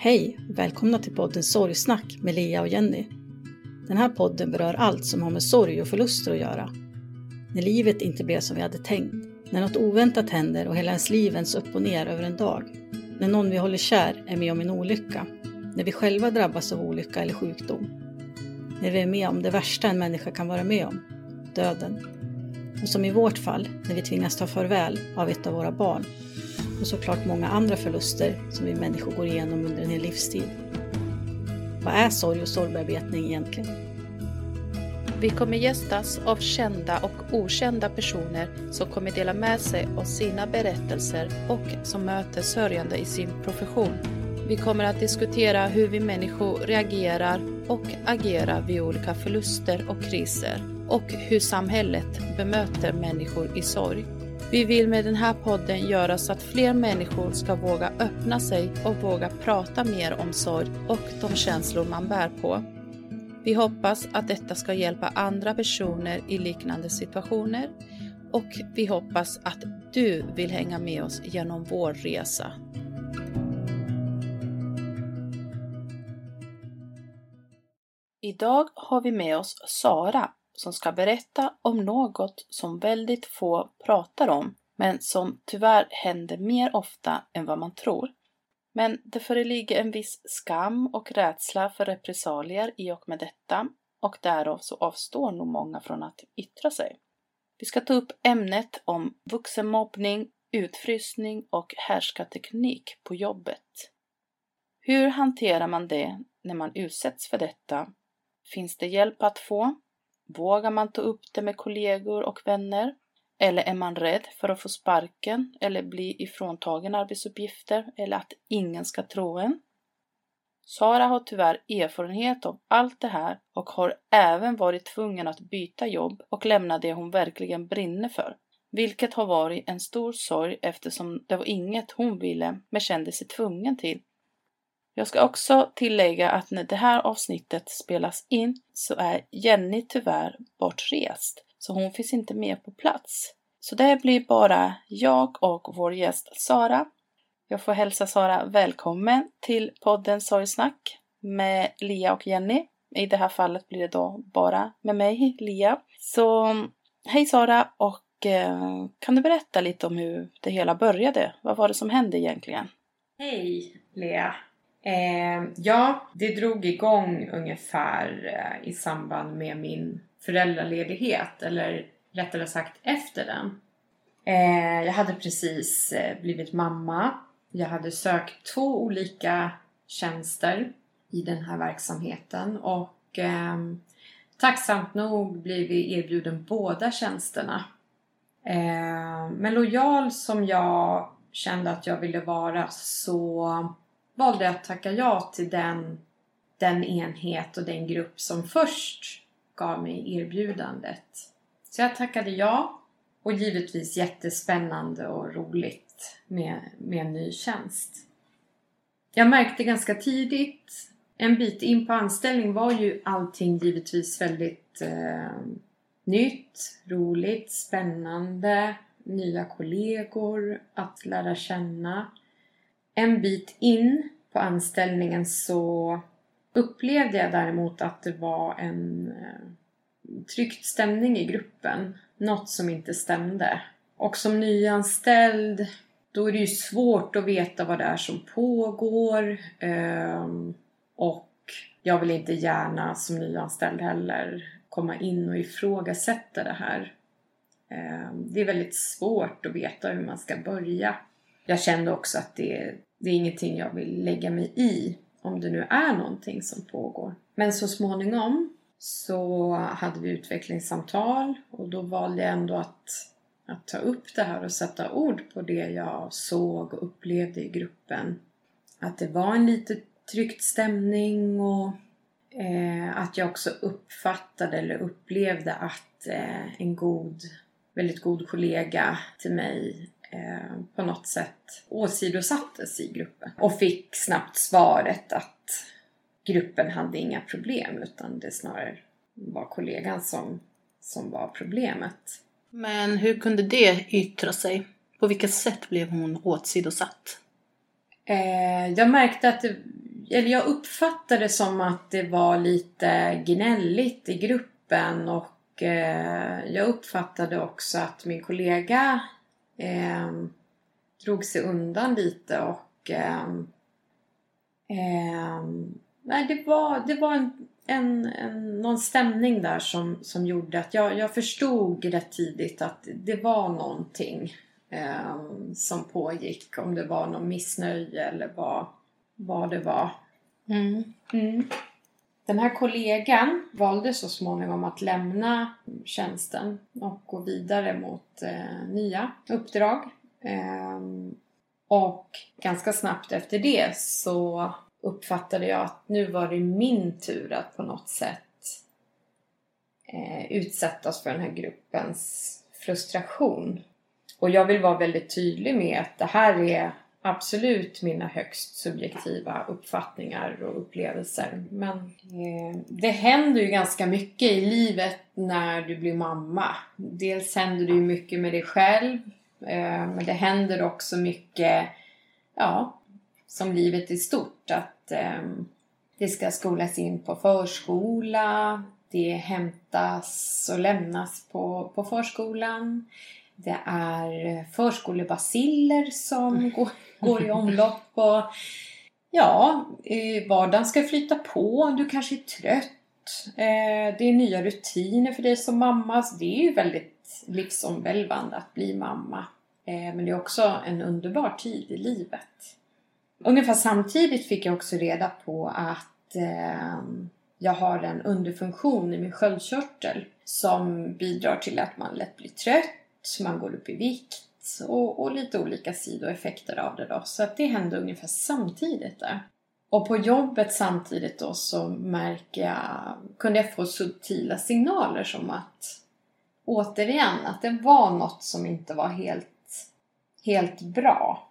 Hej! Välkomna till podden Sorgsnack med Lea och Jenny. Den här podden berör allt som har med sorg och förluster att göra. När livet inte blev som vi hade tänkt, när något oväntat händer och hela ens liv vänds upp och ner över en dag, när någon vi håller kär är med om en olycka, när vi själva drabbas av olycka eller sjukdom, när vi är med om det värsta en människa kan vara med om, döden. Och som i vårt fall, när vi tvingas ta farväl av ett av våra barn och såklart många andra förluster som vi människor går igenom under en hel livstid. Vad är sorg och sorgbearbetning egentligen? Vi kommer gästas av kända och okända personer som kommer dela med sig av sina berättelser och som möter sörjande i sin profession. Vi kommer att diskutera hur vi människor reagerar och agerar vid olika förluster och kriser och hur samhället bemöter människor i sorg. Vi vill med den här podden göra så att fler människor ska våga öppna sig och våga prata mer om sorg och de känslor man bär på. Vi hoppas att detta ska hjälpa andra personer i liknande situationer och vi hoppas att du vill hänga med oss genom vår resa. Idag har vi med oss Sara som ska berätta om något som väldigt få pratar om, men som tyvärr händer mer ofta än vad man tror. Men det föreligger en viss skam och rädsla för repressalier i och med detta och därav så avstår nog många från att yttra sig. Vi ska ta upp ämnet om vuxenmobbning, utfrysning och härskarteknik på jobbet. Hur hanterar man det när man utsätts för detta? Finns det hjälp att få? Vågar man ta upp det med kollegor och vänner? Eller är man rädd för att få sparken eller bli ifråntagen arbetsuppgifter eller att ingen ska tro en? Sara har tyvärr erfarenhet av allt det här och har även varit tvungen att byta jobb och lämna det hon verkligen brinner för. Vilket har varit en stor sorg eftersom det var inget hon ville men kände sig tvungen till. Jag ska också tillägga att när det här avsnittet spelas in så är Jenny tyvärr bortrest, så hon finns inte med på plats. Så det blir bara jag och vår gäst Sara. Jag får hälsa Sara välkommen till podden Sorgsnack med Lia och Jenny. I det här fallet blir det då bara med mig, Lia. Så hej Sara och eh, kan du berätta lite om hur det hela började? Vad var det som hände egentligen? Hej Lea! Eh, ja, det drog igång ungefär eh, i samband med min föräldraledighet, eller rättare sagt efter den. Eh, jag hade precis eh, blivit mamma. Jag hade sökt två olika tjänster i den här verksamheten och ehm, tacksamt nog blev vi erbjuden båda tjänsterna. Eh, men lojal som jag kände att jag ville vara så valde jag att tacka ja till den, den enhet och den grupp som först gav mig erbjudandet. Så jag tackade ja och givetvis jättespännande och roligt med, med en ny tjänst. Jag märkte ganska tidigt en bit in på anställning var ju allting givetvis väldigt eh, nytt, roligt, spännande, nya kollegor att lära känna. En bit in på anställningen så upplevde jag däremot att det var en eh, tryckt stämning i gruppen. Något som inte stämde. Och som nyanställd då är det ju svårt att veta vad det är som pågår. Ehm, och jag vill inte gärna som nyanställd heller komma in och ifrågasätta det här. Ehm, det är väldigt svårt att veta hur man ska börja. Jag kände också att det, det är ingenting jag vill lägga mig i om det nu är någonting som pågår. Men så småningom så hade vi utvecklingssamtal och då valde jag ändå att, att ta upp det här och sätta ord på det jag såg och upplevde i gruppen. Att det var en lite tryckt stämning och eh, att jag också uppfattade eller upplevde att eh, en god, väldigt god kollega till mig eh, på något sätt åsidosattes i gruppen. Och fick snabbt svaret att gruppen hade inga problem utan det snarare var kollegan som, som var problemet. Men hur kunde det yttra sig? På vilket sätt blev hon åsidosatt? Eh, jag märkte att det, eller jag uppfattade det som att det var lite gnälligt i gruppen och eh, jag uppfattade också att min kollega eh, drog sig undan lite och eh, eh, nej, det var, det var en, en, en, någon stämning där som, som gjorde att jag, jag förstod rätt tidigt att det var någonting eh, som pågick. Om det var någon missnöje eller vad, vad det var. Mm. Mm. Den här kollegan valde så småningom att lämna tjänsten och gå vidare mot eh, nya uppdrag. Eh, och ganska snabbt efter det så uppfattade jag att nu var det min tur att på något sätt eh, utsättas för den här gruppens frustration. Och jag vill vara väldigt tydlig med att det här är absolut mina högst subjektiva uppfattningar och upplevelser. Men eh, det händer ju ganska mycket i livet när du blir mamma. Dels händer det ju mycket med dig själv. Eh, men det händer också mycket, ja, som livet i stort. Att eh, det ska skolas in på förskola. Det hämtas och lämnas på, på förskolan. Det är förskolebaciller som går, går i omlopp. Och, ja, vardagen ska flyta på. Du kanske är trött. Eh, det är nya rutiner för dig som mamma. Så det är ju väldigt livsomvälvande att bli mamma. Eh, men det är också en underbar tid i livet. Ungefär samtidigt fick jag också reda på att eh, jag har en underfunktion i min sköldkörtel som bidrar till att man lätt blir trött man går upp i vikt och, och lite olika sidoeffekter av det då. Så att det hände ungefär samtidigt där. Och på jobbet samtidigt då så märker jag, kunde jag få subtila signaler som att återigen att det var något som inte var helt, helt bra.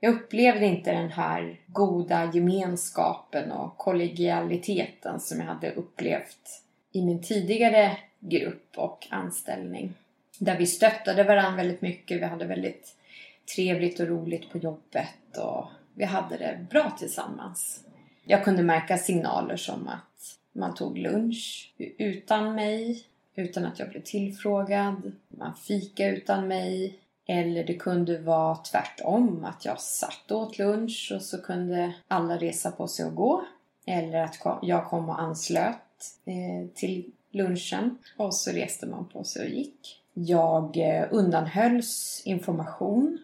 Jag upplevde inte den här goda gemenskapen och kollegialiteten som jag hade upplevt i min tidigare grupp och anställning där vi stöttade varandra väldigt mycket. Vi hade väldigt trevligt och roligt på jobbet och vi hade det bra tillsammans. Jag kunde märka signaler som att man tog lunch utan mig, utan att jag blev tillfrågad. Man fika utan mig. Eller det kunde vara tvärtom, att jag satt och åt lunch och så kunde alla resa på sig och gå. Eller att jag kom och anslöt eh, till lunchen och så reste man på sig och gick. Jag eh, undanhölls information.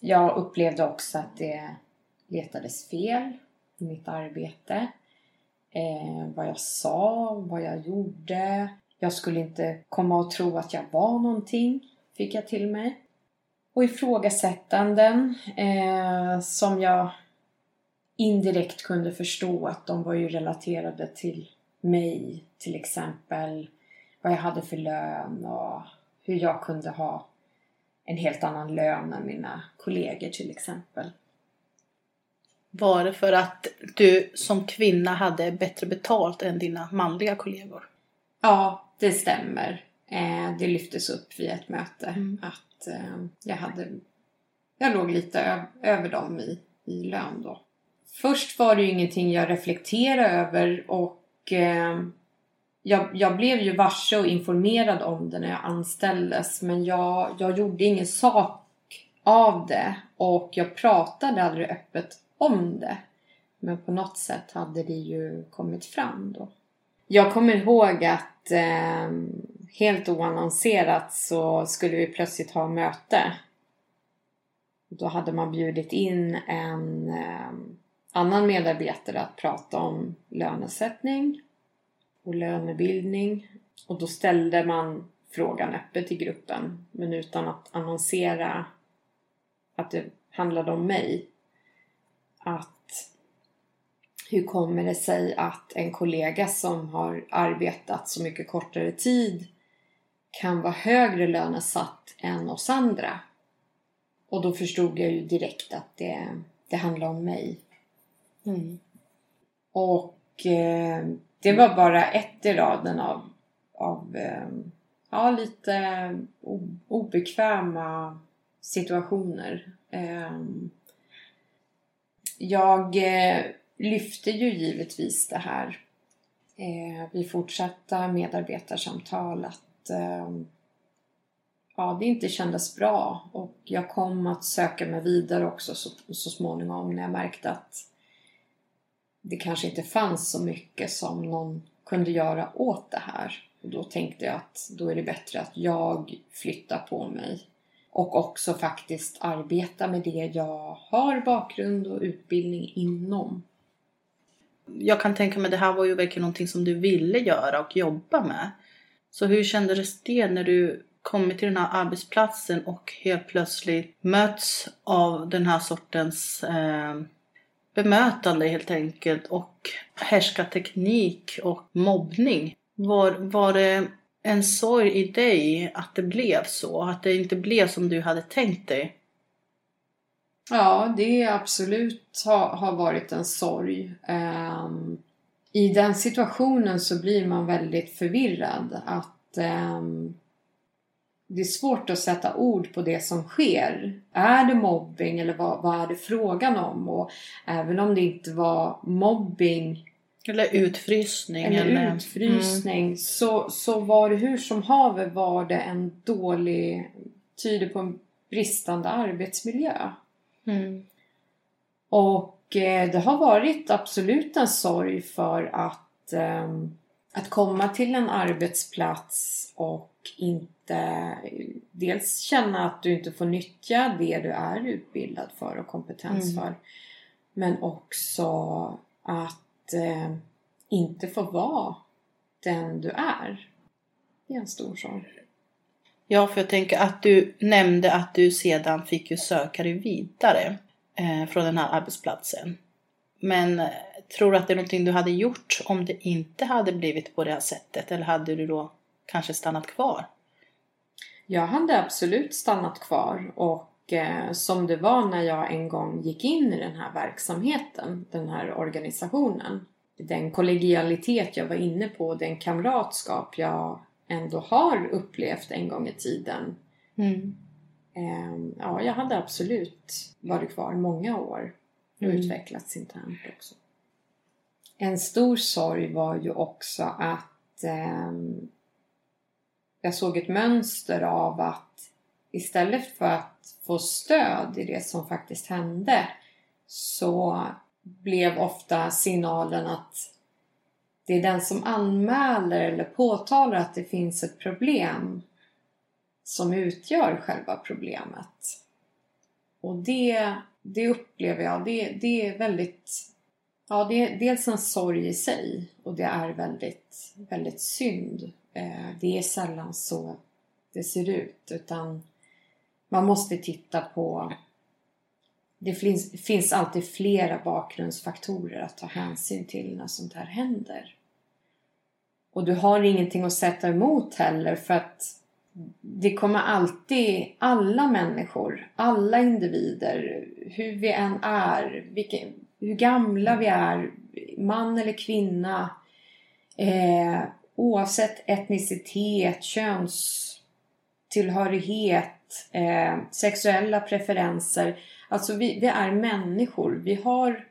Jag upplevde också att det letades fel i mitt arbete. Eh, vad jag sa, vad jag gjorde. Jag skulle inte komma och tro att jag var någonting, fick jag till mig. Och ifrågasättanden eh, som jag indirekt kunde förstå att de var ju relaterade till mig, till exempel vad jag hade för lön och hur jag kunde ha en helt annan lön än mina kollegor till exempel. Var det för att du som kvinna hade bättre betalt än dina manliga kollegor? Ja, det stämmer. Eh, det lyftes upp vid ett möte Mm. att eh, jag hade jag låg lite över dem i, i lön då. Först var det ju ingenting jag reflekterade över och eh, jag, jag blev ju varse och informerad om det när jag anställdes men jag, jag gjorde ingen sak av det och jag pratade aldrig öppet om det. Men på något sätt hade det ju kommit fram då. Jag kommer ihåg att eh, helt oannonserat så skulle vi plötsligt ha möte. Då hade man bjudit in en eh, annan medarbetare att prata om lönesättning och lönebildning. Och då ställde man frågan öppet i gruppen men utan att annonsera att det handlade om mig. Att hur kommer det sig att en kollega som har arbetat så mycket kortare tid kan vara högre lönesatt än oss andra? Och då förstod jag ju direkt att det, det handlar om mig. Mm. Och eh, det var bara ett i raden av, av ehm, ja, lite obekväma situationer. Ehm, jag eh, lyfte ju givetvis det här eh, vid fortsatta medarbetarsamtal att ehm, ja, det inte kändes bra och jag kom att söka mig vidare också så, så småningom när jag märkte att det kanske inte fanns så mycket som någon kunde göra åt det här. Och då tänkte jag att då är det bättre att jag flyttar på mig. Och också faktiskt arbeta med det jag har bakgrund och utbildning inom. Jag kan tänka mig det här var ju verkligen någonting som du ville göra och jobba med. Så hur kändes det när du kommit till den här arbetsplatsen och helt plötsligt möts av den här sortens eh, bemötande helt enkelt och härskarteknik och mobbning. Var, var det en sorg i dig att det blev så? Att det inte blev som du hade tänkt dig? Ja, det absolut har, har varit en sorg. Um, I den situationen så blir man väldigt förvirrad. Att um, det är svårt att sätta ord på det som sker. Är det mobbing eller vad, vad är det frågan om? Och även om det inte var mobbing Eller utfrysning? eller utfrysning så, så var det hur som haver var det en dålig, tyder på en bristande arbetsmiljö. Mm. Och eh, det har varit absolut en sorg för att, eh, att komma till en arbetsplats och inte dels känna att du inte får nyttja det du är utbildad för och kompetens Mm. för. Men också att eh, inte få vara den du är. Det är en stor sorg. Ja, för jag tänker att du nämnde att du sedan fick ju söka dig vidare eh, från den här arbetsplatsen. Men tror du att det är någonting du hade gjort om det inte hade blivit på det här sättet? Eller hade du då kanske stannat kvar? Jag hade absolut stannat kvar och eh, som det var när jag en gång gick in i den här verksamheten, den här organisationen. Den kollegialitet jag var inne på, den kamratskap jag ändå har upplevt en gång i tiden. Mm. Eh, ja, jag hade absolut varit kvar många år och Mm. utvecklats internt också. En stor sorg var ju också att eh, jag såg ett mönster av att istället för att få stöd i det som faktiskt hände så blev ofta signalen att det är den som anmäler eller påtalar att det finns ett problem som utgör själva problemet. Och det, det upplever jag, det, det är väldigt... Ja, det är dels en sorg i sig och det är väldigt, väldigt synd. Eh, det är sällan så det ser ut utan man måste titta på... Det finns, finns alltid flera bakgrundsfaktorer att ta hänsyn till när sånt här händer. Och du har ingenting att sätta emot heller för att det kommer alltid, alla människor, alla individer, hur vi än är, vilken, hur gamla vi är, man eller kvinna, eh, oavsett etnicitet, könstillhörighet, eh, sexuella preferenser. Alltså vi, vi är människor. Vi har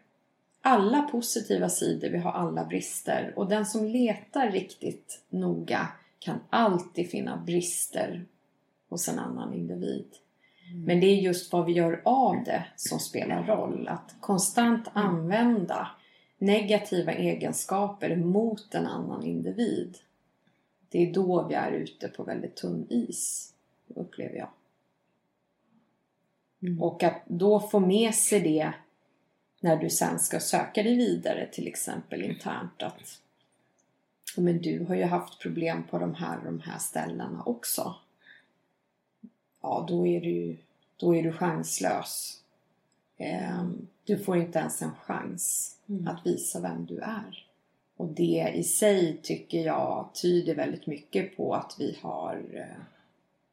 alla positiva sidor, vi har alla brister. Och den som letar riktigt noga kan alltid finna brister hos en annan individ. Mm. Men det är just vad vi gör av det som spelar roll. Att konstant använda negativa egenskaper mot en annan individ. Det är då vi är ute på väldigt tunn is, upplever jag. Mm. Och att då få med sig det när du sen ska söka dig vidare till exempel internt att men du har ju haft problem på de här och de här ställena också. Ja, då är du, då är du chanslös. Ehm, du får inte ens en chans mm. att visa vem du är. Och det i sig tycker jag tyder väldigt mycket på att vi har eh,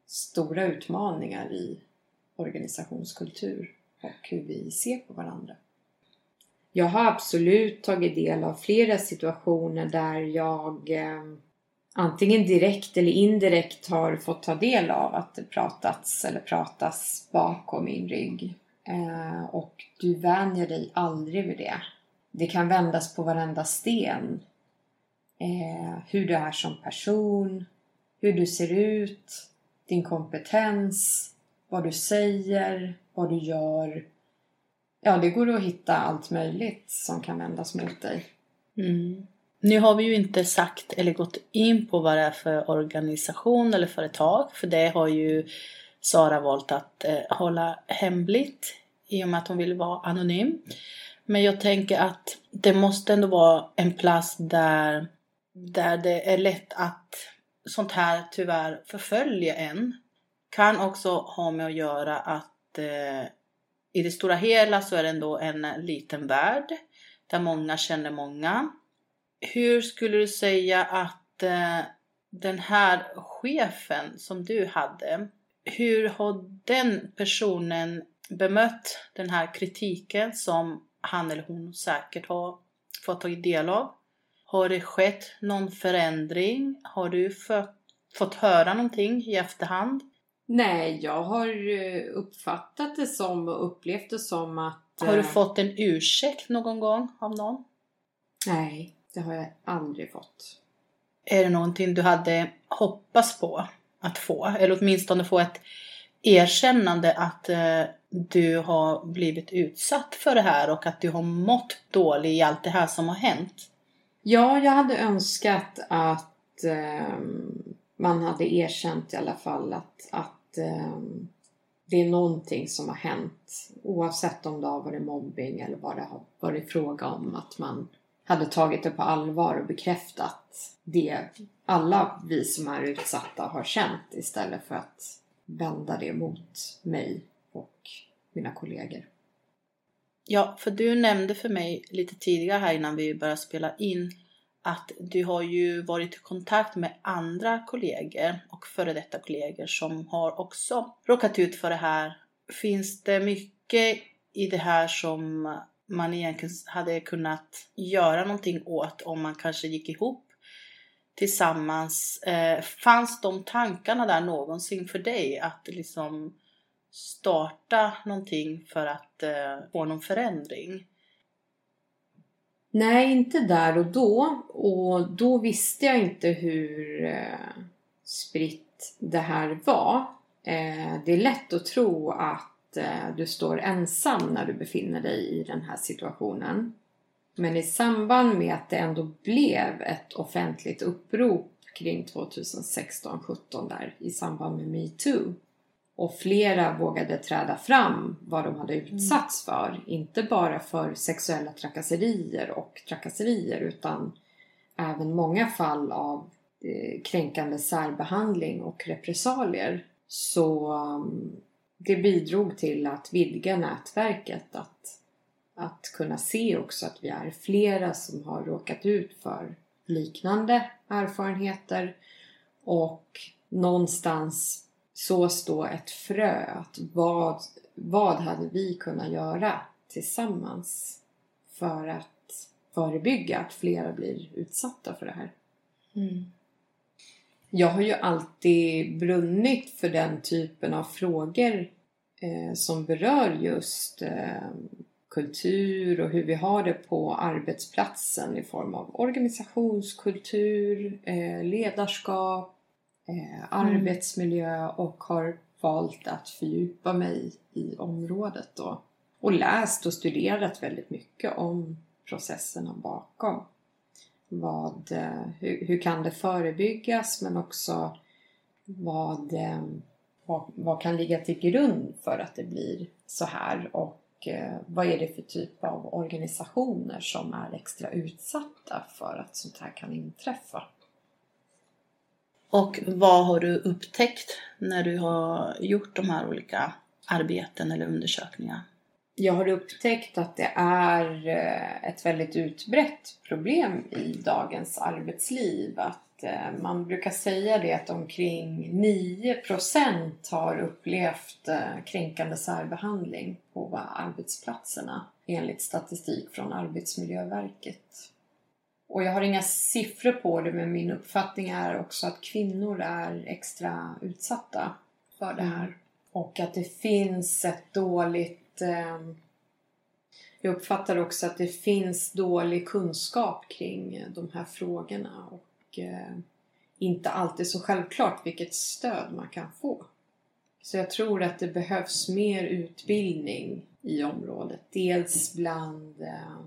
stora utmaningar i organisationskultur och hur vi ser på varandra. Jag har absolut tagit del av flera situationer där jag eh, antingen direkt eller indirekt har fått ta del av att det pratats eller pratas bakom min rygg. Eh, och du vänjer dig aldrig vid det. Det kan vändas på varenda sten. Eh, hur du är som person, hur du ser ut, din kompetens, vad du säger, vad du gör. Ja, det går att hitta allt möjligt som kan vändas mot dig. Mm. Nu har vi ju inte sagt eller gått in på vad det är för organisation eller företag, för det har ju Sara valt att eh, hålla hemligt i och med att hon vill vara anonym. Men jag tänker att det måste ändå vara en plats där, där det är lätt att sånt här tyvärr förföljer en. Kan också ha med att göra att eh, i det stora hela så är det ändå en liten värld där många känner många. Hur skulle du säga att eh, den här chefen som du hade, hur har den personen bemött den här kritiken som han eller hon säkert har fått ta del av? Har det skett någon förändring? Har du fått höra någonting i efterhand? Nej, jag har eh, uppfattat det som och upplevt det som att... Har du eh, fått en ursäkt någon gång av någon? Nej, det har jag aldrig fått. Är det någonting du hade hoppats på att få? Eller åtminstone få ett erkännande att eh, du har blivit utsatt för det här och att du har mått dåligt i allt det här som har hänt? Ja, jag hade önskat att eh, man hade erkänt i alla fall att, att eh, det är någonting som har hänt. Oavsett om det har varit mobbing eller vad det har varit fråga om. Att man hade tagit det på allvar och bekräftat det alla vi som är utsatta har känt istället för att vända det mot mig och mina kollegor. Ja, för du nämnde för mig lite tidigare här innan vi började spela in att du har ju varit i kontakt med andra kollegor och före detta kollegor som har också råkat ut för det här. Finns det mycket i det här som man egentligen hade kunnat göra någonting åt om man kanske gick ihop tillsammans. Eh, fanns de tankarna där någonsin för dig att liksom starta någonting för att eh, få någon förändring? Nej, inte där och då. Och då visste jag inte hur eh, spritt det här var. Eh, det är lätt att tro att du står ensam när du befinner dig i den här situationen. Men i samband med att det ändå blev ett offentligt upprop kring 2016-17 där i samband med metoo och flera vågade träda fram vad de hade mm. utsatts för. Inte bara för sexuella trakasserier och trakasserier utan även många fall av eh, kränkande särbehandling och repressalier. Så um, det bidrog till att vidga nätverket. Att, att kunna se också att vi är flera som har råkat ut för liknande erfarenheter och någonstans sås då ett frö. Att vad, vad hade vi kunnat göra tillsammans för att förebygga att flera blir utsatta för det här. Mm. Jag har ju alltid brunnit för den typen av frågor eh, som berör just eh, kultur och hur vi har det på arbetsplatsen i form av organisationskultur, eh, ledarskap, eh, arbetsmiljö och har valt att fördjupa mig i området då. Och läst och studerat väldigt mycket om processerna bakom. Vad, eh, hur, hur kan det förebyggas men också vad, eh, vad, vad kan ligga till grund för att det blir så här och eh, vad är det för typ av organisationer som är extra utsatta för att sånt här kan inträffa. Och vad har du upptäckt när du har gjort de här olika arbeten eller undersökningar? Jag har upptäckt att det är eh, ett väldigt utbrett problem i dagens arbetsliv. Att eh, man brukar säga det att omkring 9% har upplevt eh, kränkande särbehandling på arbetsplatserna enligt statistik från Arbetsmiljöverket. Och jag har inga siffror på det men min uppfattning är också att kvinnor är extra utsatta för det här. Och att det finns ett dåligt... Eh, jag uppfattar också att det finns dålig kunskap kring eh, de här frågorna och eh, inte alltid så självklart vilket stöd man kan få. Så jag tror att det behövs mer utbildning i området. Dels bland eh,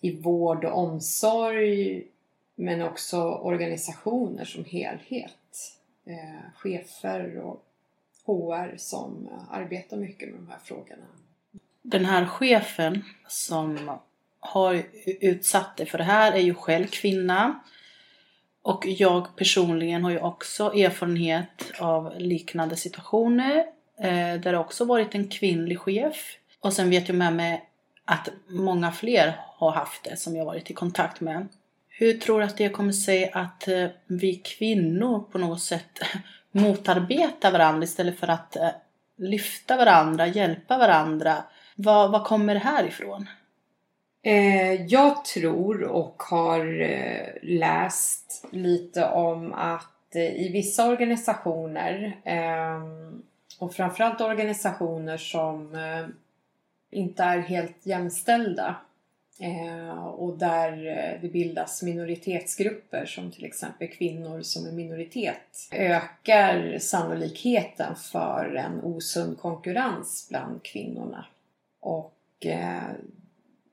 i vård och omsorg men också organisationer som helhet. Eh, chefer och HR som eh, arbetar mycket med de här frågorna. Den här chefen som har utsatt dig för det här är ju själv kvinna. Och jag personligen har ju också erfarenhet av liknande situationer eh, där det också varit en kvinnlig chef. Och sen vet jag med mig att många fler har haft det som jag varit i kontakt med. Hur tror du att det kommer sig att eh, vi kvinnor på något sätt motarbetar varandra istället för att eh, lyfta varandra, hjälpa varandra? Var, vad kommer det här ifrån? Eh, jag tror och har eh, läst lite om att eh, i vissa organisationer ehm, och framförallt organisationer som eh, inte är helt jämställda och där det bildas minoritetsgrupper som till exempel kvinnor som är minoritet ökar sannolikheten för en osund konkurrens bland kvinnorna. Och eh,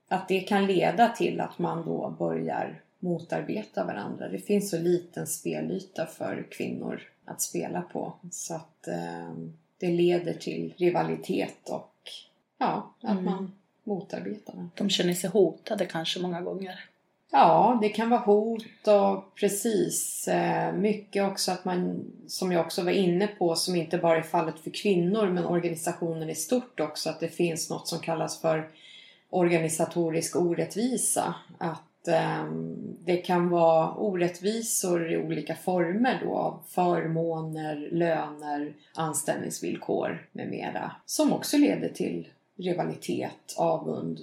att det kan leda till att man då börjar motarbeta varandra. Det finns så liten spelyta för kvinnor att spela på så att eh, det leder till rivalitet och ja, att mm. man motarbetar den. De känner sig hotade kanske många gånger. Ja, det kan vara hot och precis. Eh, mycket också att man, som jag också var inne på, som inte bara är fallet för kvinnor men organisationen i stort också, att det finns något som kallas för organisatorisk orättvisa. Att ehm, det kan vara orättvisor i olika former då av förmåner, löner, anställningsvillkor med mera. Som också leder till rivalitet, avund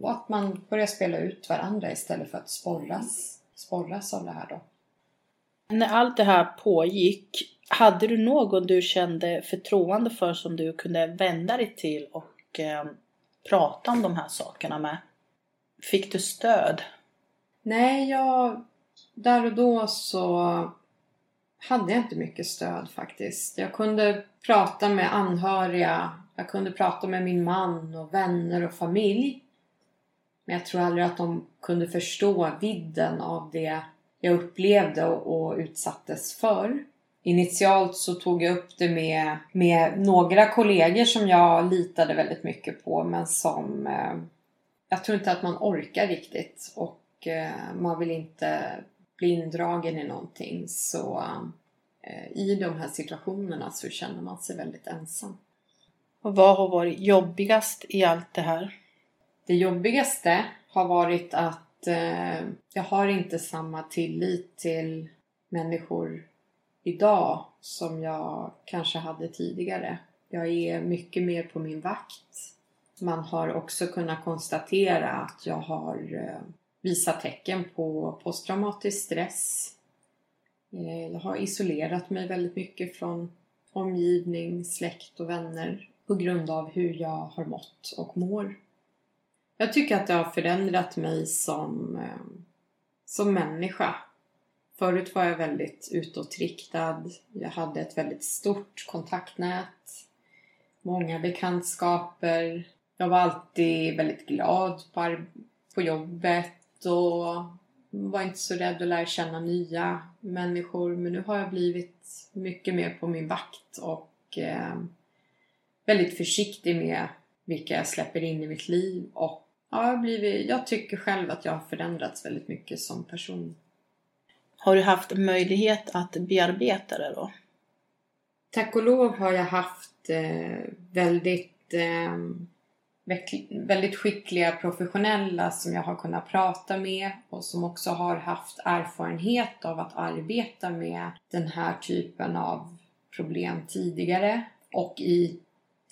och att man börjar spela ut varandra istället för att sporras, sporras av det här då. När allt det här pågick, hade du någon du kände förtroende för som du kunde vända dig till och eh, prata om de här sakerna med? Fick du stöd? Nej, jag, där och då så hade jag inte mycket stöd faktiskt. Jag kunde prata med anhöriga jag kunde prata med min man och vänner och familj. Men jag tror aldrig att de kunde förstå vidden av det jag upplevde och, utsattes för. Initialt så tog jag upp det med, med några kollegor som jag litade väldigt mycket på men som eh, jag tror inte att man orkar riktigt och eh, man vill inte bli indragen i någonting. Så eh, i de här situationerna så känner man sig väldigt ensam. Och vad har varit jobbigast i allt det här? Det jobbigaste har varit att eh, jag har inte samma tillit till människor idag som jag kanske hade tidigare. Jag är mycket mer på min vakt. Man har också kunnat konstatera att jag har eh, visat tecken på posttraumatisk stress. Eh, jag har isolerat mig väldigt mycket från omgivning, släkt och vänner på grund av hur jag har mått och mår. Jag tycker att det har förändrat mig som, eh, som människa. Förut var jag väldigt utåtriktad. Jag hade ett väldigt stort kontaktnät. Många bekantskaper. Jag var alltid väldigt glad på, på jobbet och var inte så rädd att lära känna nya människor. Men nu har jag blivit mycket mer på min vakt och eh, väldigt försiktig med vilka jag släpper in i mitt liv. Och ja, jag, blivit, jag tycker själv att jag har förändrats väldigt mycket som person. Har du haft möjlighet att bearbeta det då? Tack och lov har jag haft eh, väldigt, eh, väldigt skickliga professionella som jag har kunnat prata med och som också har haft erfarenhet av att arbeta med den här typen av problem tidigare och i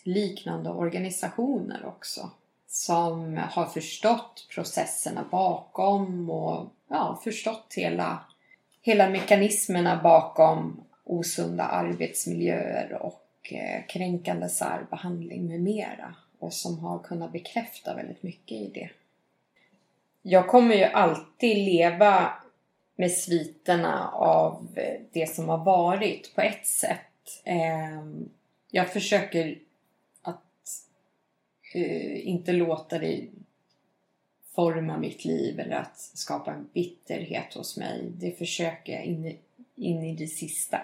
liknande organisationer också som har förstått processerna bakom och ja, förstått hela, hela mekanismerna bakom osunda arbetsmiljöer och eh, kränkande särbehandling med mera och som har kunnat bekräfta väldigt mycket i det. Jag kommer ju alltid leva med sviterna av eh, det som har varit på ett sätt. Ehm, jag försöker Eh, inte låta det forma mitt liv eller att skapa en bitterhet hos mig. Det försöker jag in i, in i det sista.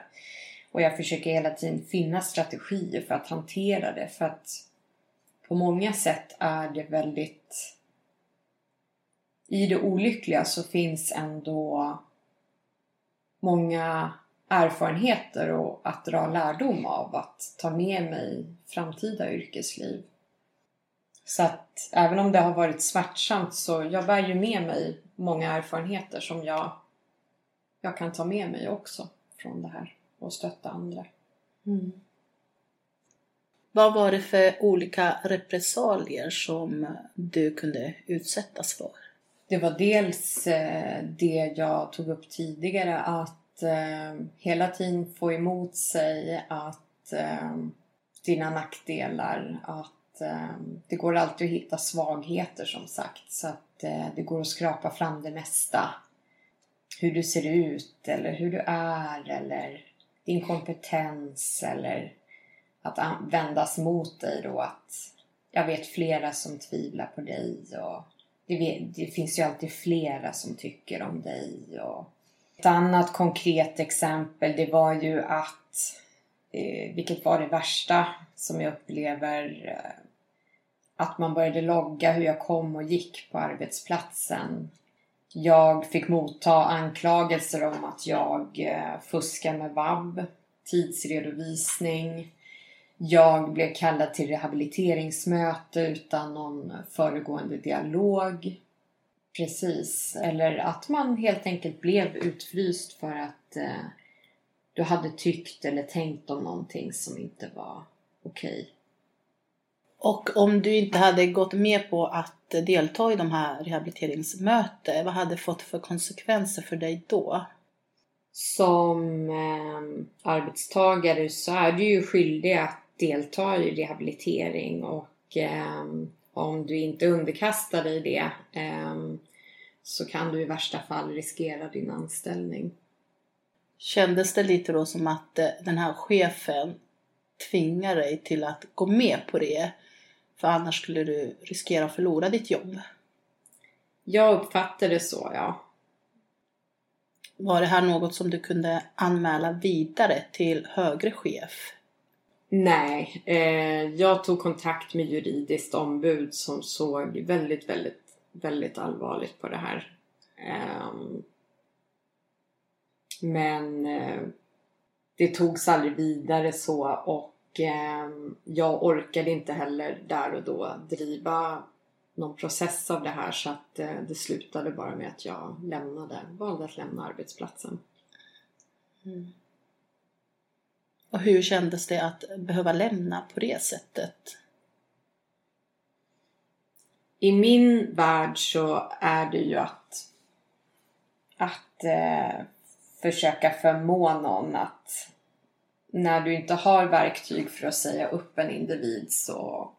Och jag försöker hela tiden finna strategier för att hantera det. För att på många sätt är det väldigt... I det olyckliga så finns ändå många erfarenheter och att dra lärdom av att ta med mig framtida yrkesliv. Så att även om det har varit smärtsamt så jag bär ju med mig många erfarenheter som jag, jag kan ta med mig också från det här och stötta andra. Mm. Vad var det för olika repressalier som du kunde utsättas för? Det var dels eh, det jag tog upp tidigare att eh, hela tiden få emot sig att eh, dina nackdelar, att eh, det går alltid att hitta svagheter som sagt. Så att eh, det går att skrapa fram det mesta. Hur du ser ut eller hur du är eller din kompetens eller att vändas mot dig då. Att jag vet flera som tvivlar på dig och det, vet, det finns ju alltid flera som tycker om dig. Och ett annat konkret exempel det var ju att, eh, vilket var det värsta som jag upplever eh, att man började logga hur jag kom och gick på arbetsplatsen. Jag fick motta anklagelser om att jag eh, fuskar med vab, tidsredovisning. Jag blev kallad till rehabiliteringsmöte utan någon föregående dialog. Precis, eller att man helt enkelt blev utfryst för att eh, du hade tyckt eller tänkt om någonting som inte var okej. Och om du inte hade gått med på att delta i de här rehabiliteringsmötena, vad hade fått för konsekvenser för dig då? Som eh, arbetstagare så är du ju skyldig att delta i rehabilitering och eh, om du inte underkastar dig det eh, så kan du i värsta fall riskera din anställning. Kändes det lite då som att eh, den här chefen tvingar dig till att gå med på det? För annars skulle du riskera att förlora ditt jobb. Jag uppfattar det så, ja. Var det här något som du kunde anmäla vidare till högre chef? Nej, eh, jag tog kontakt med juridiskt ombud som såg väldigt, väldigt, väldigt allvarligt på det här. Eh, men eh, det togs aldrig vidare så och eh, jag orkade inte heller där och då driva någon process av det här så att eh, det slutade bara med att jag lämnade, valde att lämna arbetsplatsen. Mm. Och hur kändes det att behöva lämna på det sättet? i min värld så är det ju att, att eh, försöka förmå någon att när du inte har verktyg för att säga upp en individ så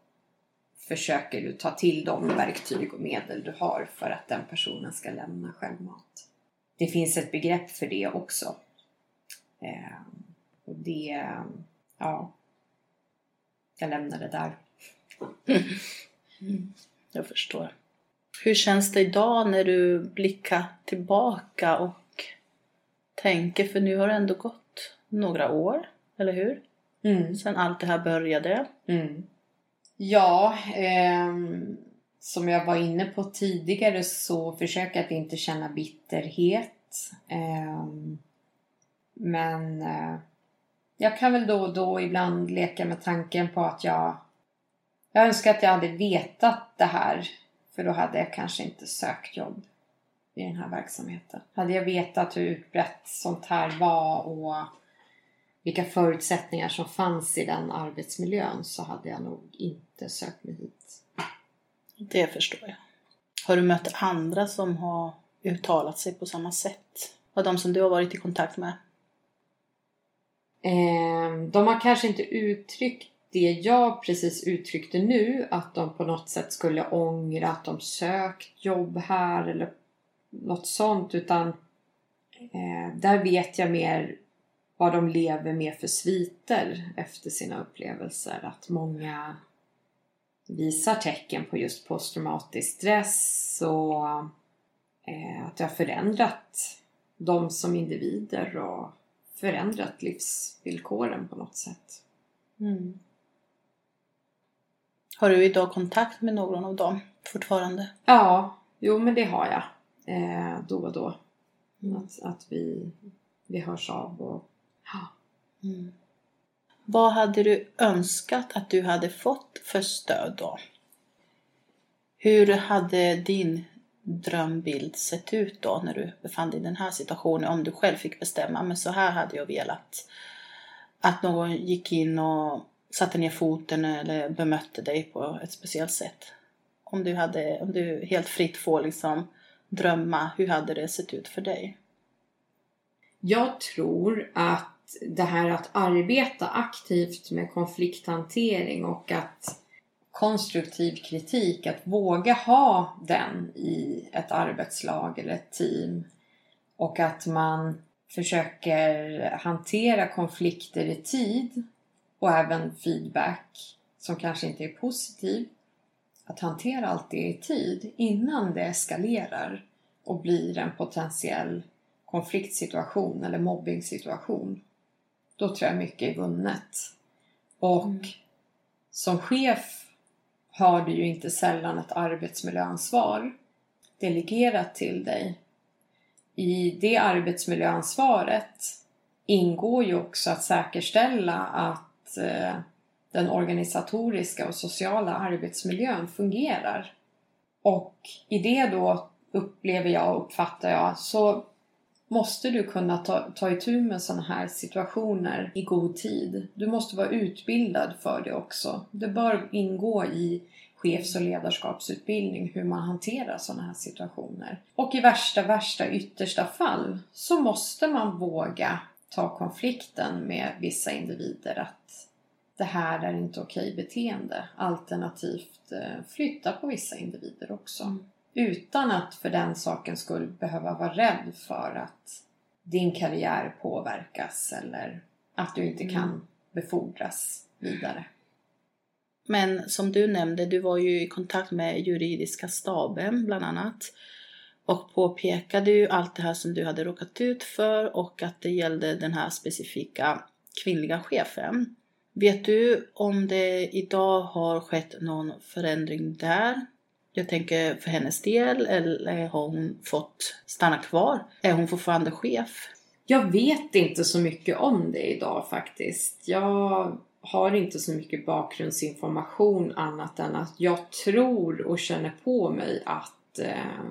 försöker du ta till de verktyg och medel du har för att den personen ska lämna självmant. Det finns ett begrepp för det också. Eh, och det, ja, jag lämnar det där. Mm, jag förstår. Hur känns det idag när du blickar tillbaka och tänker, för nu har det ändå gått några år, eller hur? Mm. Sen allt det här började. Mm. Ja, eh, som jag var inne på tidigare så försöker jag att inte känna bitterhet. Eh, men eh, jag kan väl då och då ibland leka med tanken på att jag jag önskar att jag hade vetat det här. För då hade jag kanske inte sökt jobb i den här verksamheten. Hade jag vetat hur utbrett sånt här var och vilka förutsättningar som fanns i den arbetsmiljön så hade jag nog inte sökt mig hit. Det förstår jag. Har du mött andra som har uttalat sig på samma sätt? Av de som du har varit i kontakt med? Eh, de har kanske inte uttryckt det jag precis uttryckte nu, att de på något sätt skulle ångra att de sökt jobb här eller något sånt, utan eh, där vet jag mer vad de lever med för sviter efter sina upplevelser. Att många visar tecken på just posttraumatisk stress och eh, att det har förändrat dem som individer och förändrat livsvillkoren på något sätt. Mm. Har du idag kontakt med någon av dem fortfarande? Ja, jo men det har jag. Eh, då och då. Mm. Att, att vi, vi hörs av och ja. Mm. Vad hade du önskat att du hade fått för stöd då? Hur hade din drömbild sett ut då när du befann dig i den här situationen om du själv fick bestämma? Men så här hade jag velat att någon gick in och satte ner foten eller bemötte dig på ett speciellt sätt. Om du, hade, om du helt fritt får liksom drömma, hur hade det sett ut för dig? Jag tror att det här att arbeta aktivt med konflikthantering och att konstruktiv kritik, att våga ha den i ett arbetslag eller ett team och att man försöker hantera konflikter i tid och även feedback som kanske inte är positiv. Att hantera allt det i tid innan det eskalerar och blir en potentiell konfliktsituation eller mobbingsituation. Då tror jag mycket är vunnet. Och mm. som chef har du ju inte sällan ett arbetsmiljöansvar delegerat till dig. I det arbetsmiljöansvaret ingår ju också att säkerställa att eh, den organisatoriska och sociala arbetsmiljön fungerar. Och i det då upplever jag och uppfattar jag så måste du kunna ta, ta itu med sådana här situationer i god tid. Du måste vara utbildad för det också. Det bör ingå i chefs och ledarskapsutbildning hur man hanterar sådana här situationer. Och i värsta, värsta, yttersta fall så måste man våga ta konflikten med vissa individer att det här är inte okej beteende. Alternativt eh, flytta på vissa individer också. Mm. Utan att för den saken skulle behöva vara rädd för att din karriär påverkas eller att du inte mm. kan befordras vidare. Men som du nämnde, du var ju i kontakt med juridiska staben bland annat och påpekade ju allt det här som du hade råkat ut för och att det gällde den här specifika kvinnliga chefen. Vet du om det idag har skett någon förändring där? Jag tänker för hennes del, eller har hon fått stanna kvar? Är hon fortfarande chef? Jag vet inte så mycket om det idag faktiskt. Jag har inte så mycket bakgrundsinformation annat än att jag tror och känner på mig att eh,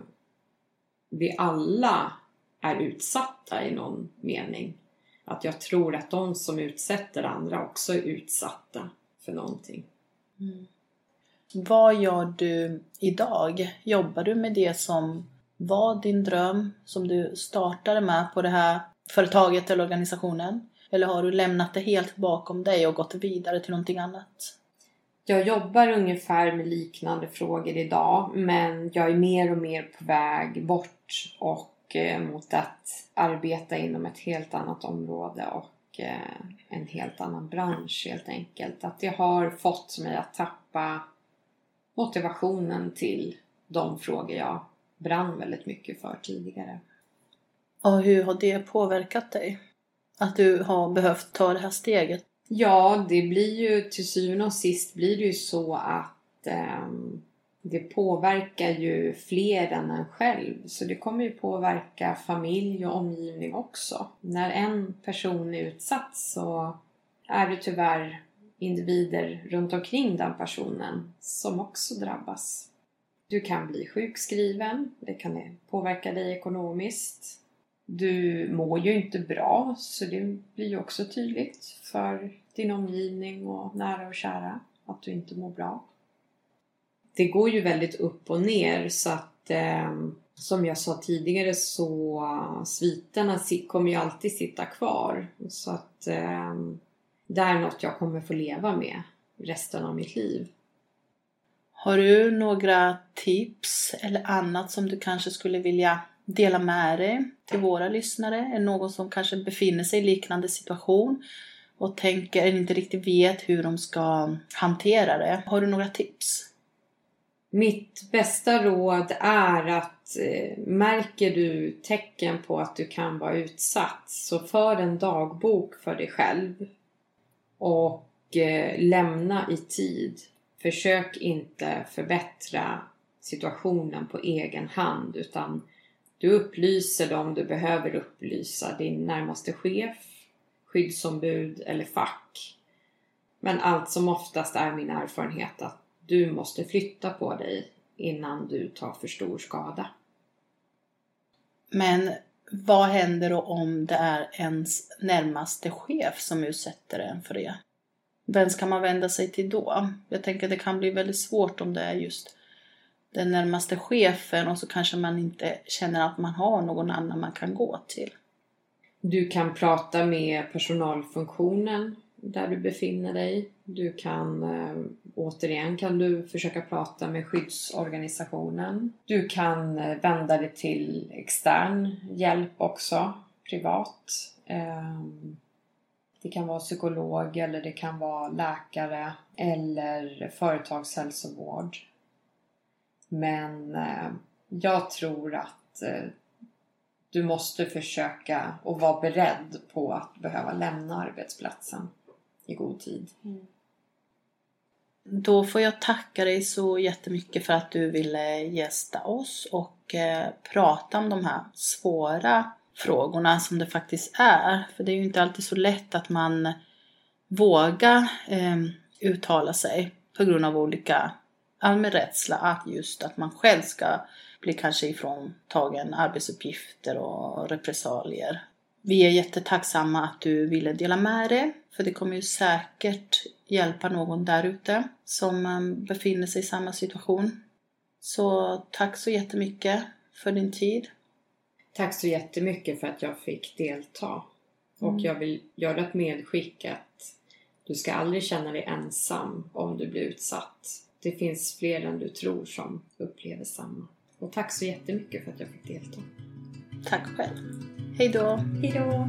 vi alla är utsatta i någon mening. Att jag tror att de som utsätter andra också är utsatta för någonting. Mm. Vad gör du idag? Jobbar du med det som var din dröm, som du startade med på det här företaget eller organisationen? Eller har du lämnat det helt bakom dig och gått vidare till någonting annat? Jag jobbar ungefär med liknande frågor idag men jag är mer och mer på väg bort och eh, mot att arbeta inom ett helt annat område och eh, en helt annan bransch helt enkelt. Att det har fått mig att tappa motivationen till de frågor jag brann väldigt mycket för tidigare. Och hur har det påverkat dig? Att du har behövt ta det här steget? Ja, det blir ju till syvende och sist blir det ju så att eh, det påverkar ju fler än en själv. Så det kommer ju påverka familj och omgivning också. När en person är utsatt så är det tyvärr individer runt omkring den personen som också drabbas. Du kan bli sjukskriven, det kan eh, påverka dig ekonomiskt. Du mår ju inte bra så det blir ju också tydligt för din omgivning och nära och kära att du inte mår bra. Det går ju väldigt upp och ner så att eh, som jag sa tidigare så eh, sviterna kommer ju alltid sitta kvar. Så att eh, det är något jag kommer få leva med resten av mitt liv. Har du några tips eller annat som du kanske skulle vilja dela med dig till våra lyssnare? Är någon som kanske befinner sig i liknande situation och tänker, eller inte riktigt vet hur de ska hantera det? Har du några tips? Mitt bästa råd är att eh, märker du tecken på att du kan vara utsatt så för en dagbok för dig själv och eh, lämna i tid. Försök inte förbättra situationen på egen hand utan du upplyser dem du behöver upplysa, din närmaste chef, skyddsombud eller fack. Men allt som oftast är min erfarenhet att du måste flytta på dig innan du tar för stor skada. Men vad händer då om det är ens närmaste chef som utsätter en för det? Vem ska man vända sig till då? Jag tänker att det kan bli väldigt svårt om det är just den närmaste chefen och så kanske man inte känner att man har någon annan man kan gå till. Du kan prata med personalfunktionen där du befinner dig. Du kan eh, återigen kan du försöka prata med skyddsorganisationen. Du kan eh, vända dig till extern hjälp också, privat. Eh, det kan vara psykolog eller det kan vara läkare eller företagshälsovård. Men jag tror att du måste försöka och vara beredd på att behöva lämna arbetsplatsen i god tid. Mm. Då får jag tacka dig så jättemycket för att du ville gästa oss och eh, prata om de här svåra frågorna som det faktiskt är. För det är ju inte alltid så lätt att man vågar eh, uttala sig på grund av olika allmän rädsla att just att man själv ska bli kanske ifråntagen arbetsuppgifter och repressalier. Vi är jättetacksamma att du ville dela med dig, för det kommer ju säkert hjälpa någon där ute som um, befinner sig i samma situation. Så tack så jättemycket för din tid. Tack så jättemycket för att jag fick delta. Och mm. jag vill göra ett medskick att du ska aldrig känna dig ensam om du blir utsatt det finns fler än du tror som upplever samma. Och tack så jättemycket för att jag fick delta. Tack själv. Hej då. Hej då.